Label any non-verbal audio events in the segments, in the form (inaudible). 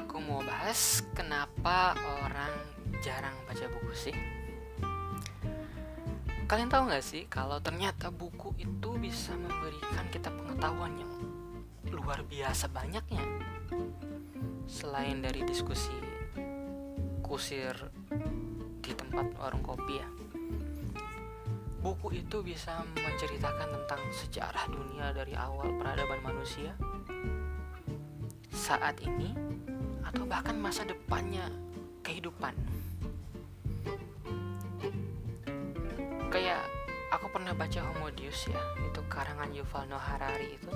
aku mau bahas kenapa orang jarang baca buku sih. Kalian tahu nggak sih kalau ternyata buku itu bisa memberikan kita pengetahuan yang luar biasa banyaknya. Selain dari diskusi kusir di tempat warung kopi ya. Buku itu bisa menceritakan tentang sejarah dunia dari awal peradaban manusia saat ini atau bahkan masa depannya kehidupan. Kayak aku pernah baca Homo Deus ya, itu karangan Yuval Noah Harari itu.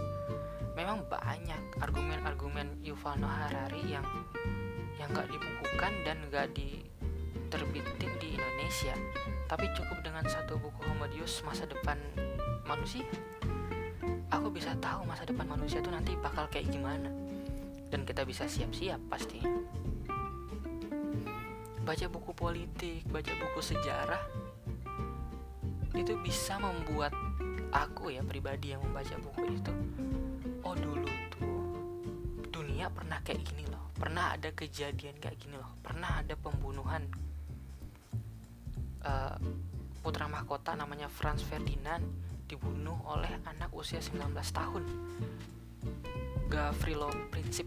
Memang banyak argumen-argumen Yuval Noah Harari yang yang nggak dibukukan dan nggak diterbitin di Indonesia. Tapi cukup dengan satu buku Homo Deus masa depan manusia. Aku bisa tahu masa depan manusia itu nanti bakal kayak gimana dan kita bisa siap-siap pastinya baca buku politik baca buku sejarah itu bisa membuat aku ya pribadi yang membaca buku itu oh dulu tuh dunia pernah kayak gini loh. Pernah ada kejadian kayak gini loh. Pernah ada pembunuhan uh, putra mahkota namanya Franz Ferdinand dibunuh oleh anak usia 19 tahun Gavrilo Princip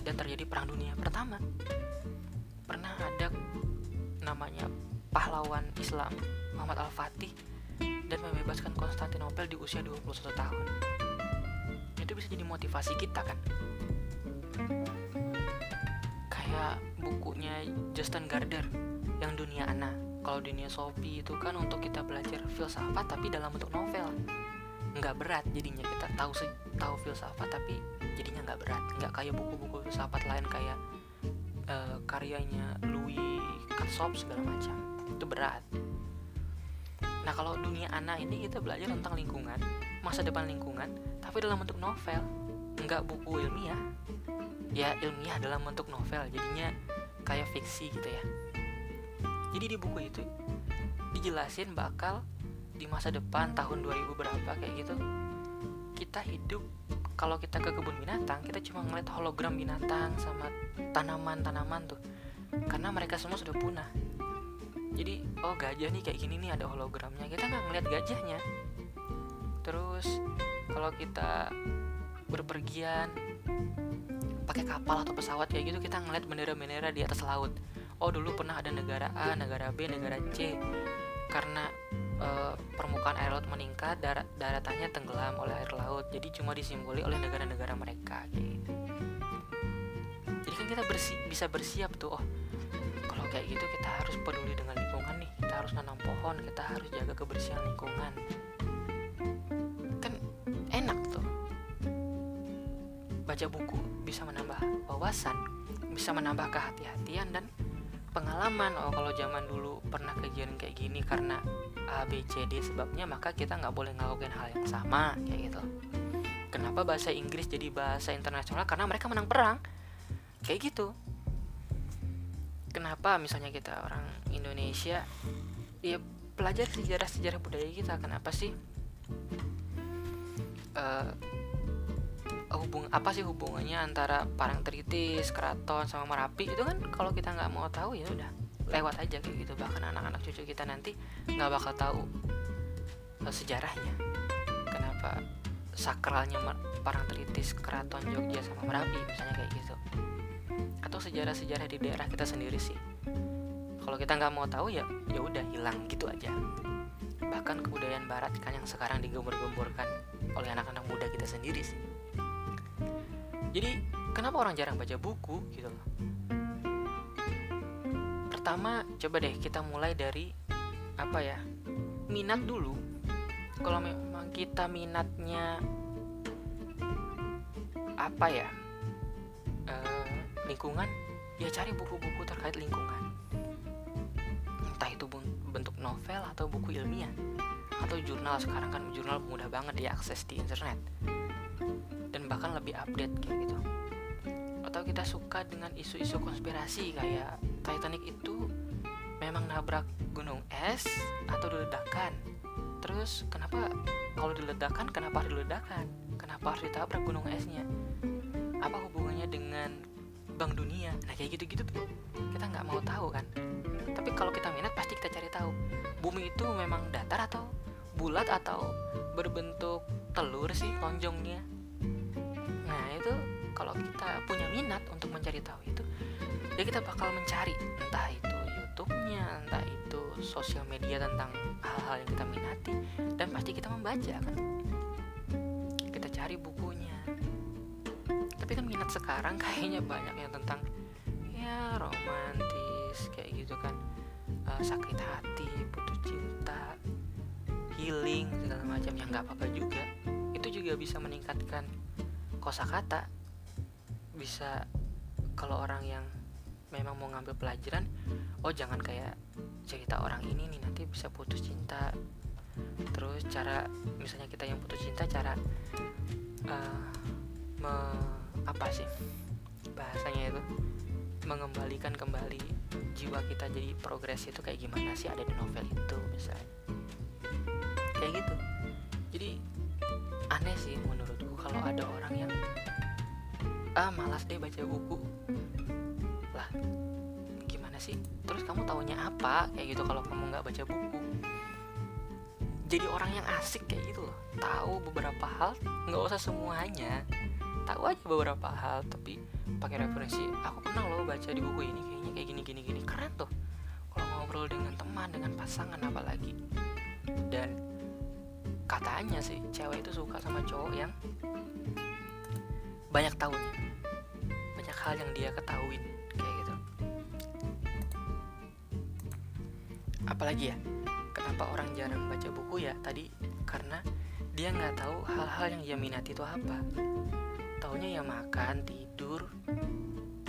dan terjadi perang dunia. Pertama pernah ada namanya pahlawan Islam Muhammad Al-Fatih dan membebaskan Konstantinopel di usia 21 tahun. Itu bisa jadi motivasi kita kan? Kayak bukunya Justin Gardner yang dunia Ana. Kalau dunia Sophie itu kan untuk kita belajar filsafat tapi dalam bentuk novel nggak berat jadinya. Kita tahu tahu filsafat tapi jadinya nggak berat. Nggak kayak buku-buku filsafat lain kayak uh, karyanya Louis Kasop segala macam. Itu berat. Nah kalau dunia anak ini kita belajar tentang lingkungan masa depan lingkungan tapi dalam bentuk novel. Nggak buku ilmiah. Ya ilmiah dalam bentuk novel. Jadinya kayak fiksi gitu ya. Jadi di buku itu dijelasin bakal di masa depan tahun 2000 berapa kayak gitu. Kita hidup kalau kita ke kebun binatang kita cuma ngeliat hologram binatang sama tanaman-tanaman tuh. Karena mereka semua sudah punah. Jadi oh gajah nih kayak gini nih ada hologramnya. Kita nggak ngeliat gajahnya. Terus kalau kita berpergian pakai kapal atau pesawat kayak gitu kita ngeliat bendera-bendera di atas laut. Oh dulu pernah ada negara A negara B negara C. Karena e, permukaan air laut meningkat, dar daratannya tenggelam oleh air laut. Jadi cuma disimboli oleh negara-negara mereka gitu. Jadi kan kita bersi bisa bersiap tuh, oh kalau kayak gitu kita harus peduli dengan lingkungan nih. Kita harus nanam pohon, kita harus jaga kebersihan lingkungan. Kan enak tuh. Baca buku bisa menambah wawasan, bisa menambah kehati-hatian dan pengalaman oh kalau zaman dulu pernah kejadian kayak gini karena A B C D sebabnya maka kita nggak boleh ngelakuin hal yang sama kayak gitu. Kenapa bahasa Inggris jadi bahasa internasional? Karena mereka menang perang. Kayak gitu. Kenapa misalnya kita orang Indonesia ya pelajar sejarah-sejarah budaya kita kenapa sih uh, hubung apa sih hubungannya antara Parangtritis, Keraton sama Merapi? Itu kan kalau kita nggak mau tahu ya udah lewat aja kayak gitu. Bahkan anak-anak cucu kita nanti nggak bakal tahu uh, sejarahnya. Kenapa sakralnya Parangtritis, Keraton Jogja sama Merapi misalnya kayak gitu. Atau sejarah-sejarah di daerah kita sendiri sih. Kalau kita nggak mau tahu ya ya udah hilang gitu aja. Bahkan kebudayaan barat kan yang sekarang digembur-gemburkan oleh anak-anak muda kita sendiri sih. Jadi kenapa orang jarang baca buku gitu loh pertama coba deh kita mulai dari apa ya minat dulu. Kalau memang kita minatnya apa ya e, lingkungan ya cari buku-buku terkait lingkungan. Entah itu bentuk novel atau buku ilmiah atau jurnal. Sekarang kan jurnal mudah banget diakses di internet. Dan bahkan lebih update kayak gitu. Atau kita suka dengan isu-isu konspirasi kayak Titanic itu memang nabrak gunung es atau diledakkan terus kenapa kalau diledakkan kenapa harus diledakkan kenapa harus ditabrak gunung esnya? Apa hubungannya dengan Bank Dunia? Nah kayak gitu-gitu tuh kita nggak mau tahu kan. Tapi kalau kita minat pasti kita cari tahu. Bumi itu memang datar atau bulat atau berbentuk telur sih lonjongnya? Nah itu kalau kita punya minat untuk mencari tahu itu ya kita bakal mencari entah itu YouTube-nya entah itu sosial media tentang hal-hal yang kita minati dan pasti kita membaca kan? Kita cari bukunya. Tapi kan minat sekarang (laughs) kayaknya banyak yang tentang ya romantis kayak gitu kan. Uh, sakit hati putus cinta healing segala macam yang nggak apa-apa juga. Itu juga bisa meningkatkan kosakata. Bisa kalau orang yang memang mau ngambil pelajaran oh jangan kayak cerita orang ini nih nanti bisa putus cinta. Terus cara misalnya kita yang putus cinta cara uh, me, apa sih bahasanya itu mengembalikan kembali jiwa kita jadi progres itu kayak gimana sih? Ada di novel itu misalnya. Kayak gitu. Jadi aneh sih menurutku kalau ada orang yang ah malas deh baca buku sih? Terus kamu taunya apa? Kayak gitu kalau kamu nggak baca buku. Jadi orang yang asik kayak gitu loh. Tahu beberapa hal nggak usah semuanya. Tahu aja beberapa hal tapi pakai referensi. Aku pernah loh baca di buku ini kayaknya kayak gini gini gini. Keren tuh. Kalau ngobrol dengan teman dengan pasangan apalagi. Dan katanya sih cewek itu suka sama cowok yang banyak tahunya. Banyak hal yang dia ketahuin kayak gitu apalagi ya kenapa orang jarang baca buku ya tadi? Karena dia nggak tahu hal-hal yang dia minati itu apa. Taunya ya makan tidur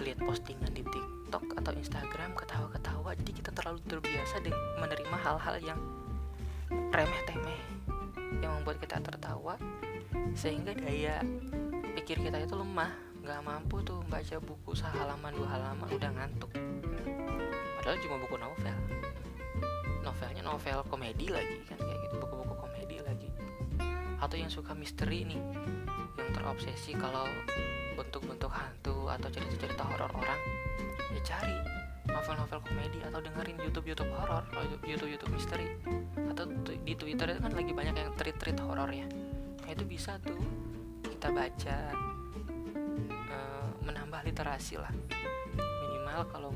lihat postingan di TikTok atau Instagram ketawa-ketawa. Jadi kita terlalu terbiasa dengan menerima hal-hal yang remeh temeh yang membuat kita tertawa. Sehingga daya pikir kita itu lemah nggak mampu tuh baca buku sehalaman dua halaman udah ngantuk. Padahal cuma buku novel novelnya novel komedi lagi kan kayak gitu buku-buku komedi lagi. Atau yang suka misteri nih yang terobsesi kalau bentuk-bentuk hantu atau cerita-cerita horor orang ya cari novel-novel komedi atau dengerin YouTube-YouTube horor YouTube-YouTube misteri. Atau di Twitter itu kan lagi banyak yang tweet-tweet horor ya nah, itu bisa tuh kita baca uh, menambah literasi lah. Minimal kalau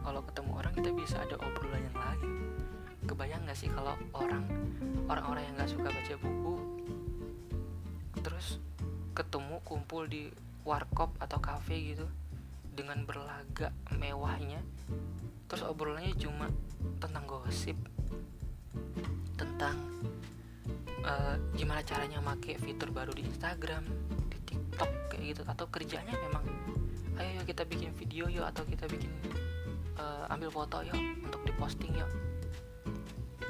kalau ketemu orang kita bisa ada obrolan yang lain kebayang nggak sih kalau orang orang-orang yang nggak suka baca buku terus ketemu kumpul di warkop atau cafe gitu dengan berlagak mewahnya terus obrolannya cuma tentang gosip tentang uh, gimana caranya make fitur baru di Instagram di TikTok kayak gitu. Atau kerjanya memang ayo yuk kita bikin video yuk atau kita bikin uh, ambil foto yuk untuk diposting yuk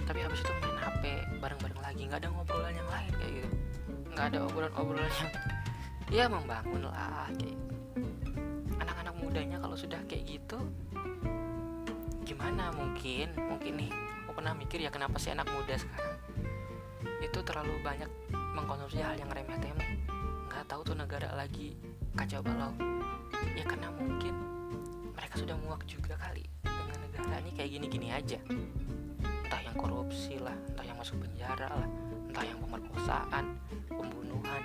tapi habis itu main HP bareng-bareng lagi nggak ada ngobrolan yang lain kayak gitu. Nggak ada obrolan-obrolan yang (laughs) ya membangun lah kayak gitu. anak-anak mudanya kalau sudah kayak gitu gimana mungkin? Mungkin nih aku pernah mikir ya kenapa sih anak muda sekarang itu terlalu banyak mengkonsumsi hal yang remeh temeh nggak tahu tuh negara lagi kacau balau. Ya karena mungkin mereka sudah muak juga kali dengan negara ini kayak gini-gini aja korupsi lah entah yang masuk penjara lah entah yang pemerkosaan pembunuhan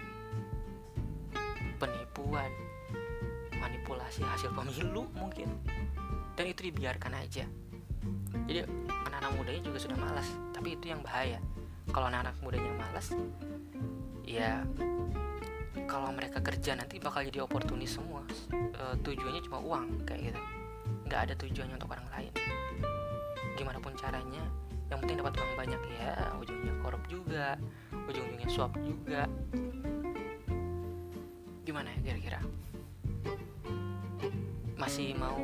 penipuan manipulasi hasil pemilu mungkin. Dan itu dibiarkan aja. Jadi anak-anak mudanya juga sudah malas tapi itu yang bahaya. Kalau anak-anak mudanya malas ya kalau mereka kerja nanti bakal jadi oportunis semua. E, tujuannya cuma uang kayak gitu. Nggak ada tujuannya untuk orang lain. Gimana pun caranya yang penting dapat uang banyak ya. Ujungnya korup juga. Ujung-ujungnya suap juga. Gimana ya kira-kira? Masih mau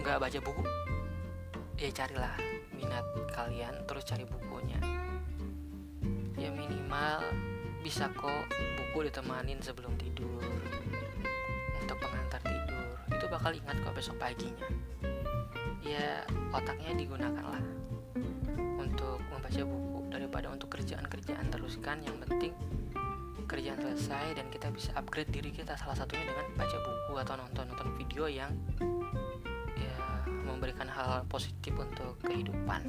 nggak baca buku? Ya carilah minat kalian terus cari bukunya. Ya minimal bisa kok buku ditemanin sebelum tidur. Untuk pengantar tidur. Itu bakal ingat kok besok paginya ya otaknya digunakan lah untuk membaca buku daripada untuk kerjaan-kerjaan teruskan yang penting kerjaan selesai dan kita bisa upgrade diri kita salah satunya dengan baca buku atau nonton nonton video yang ya memberikan hal positif untuk kehidupan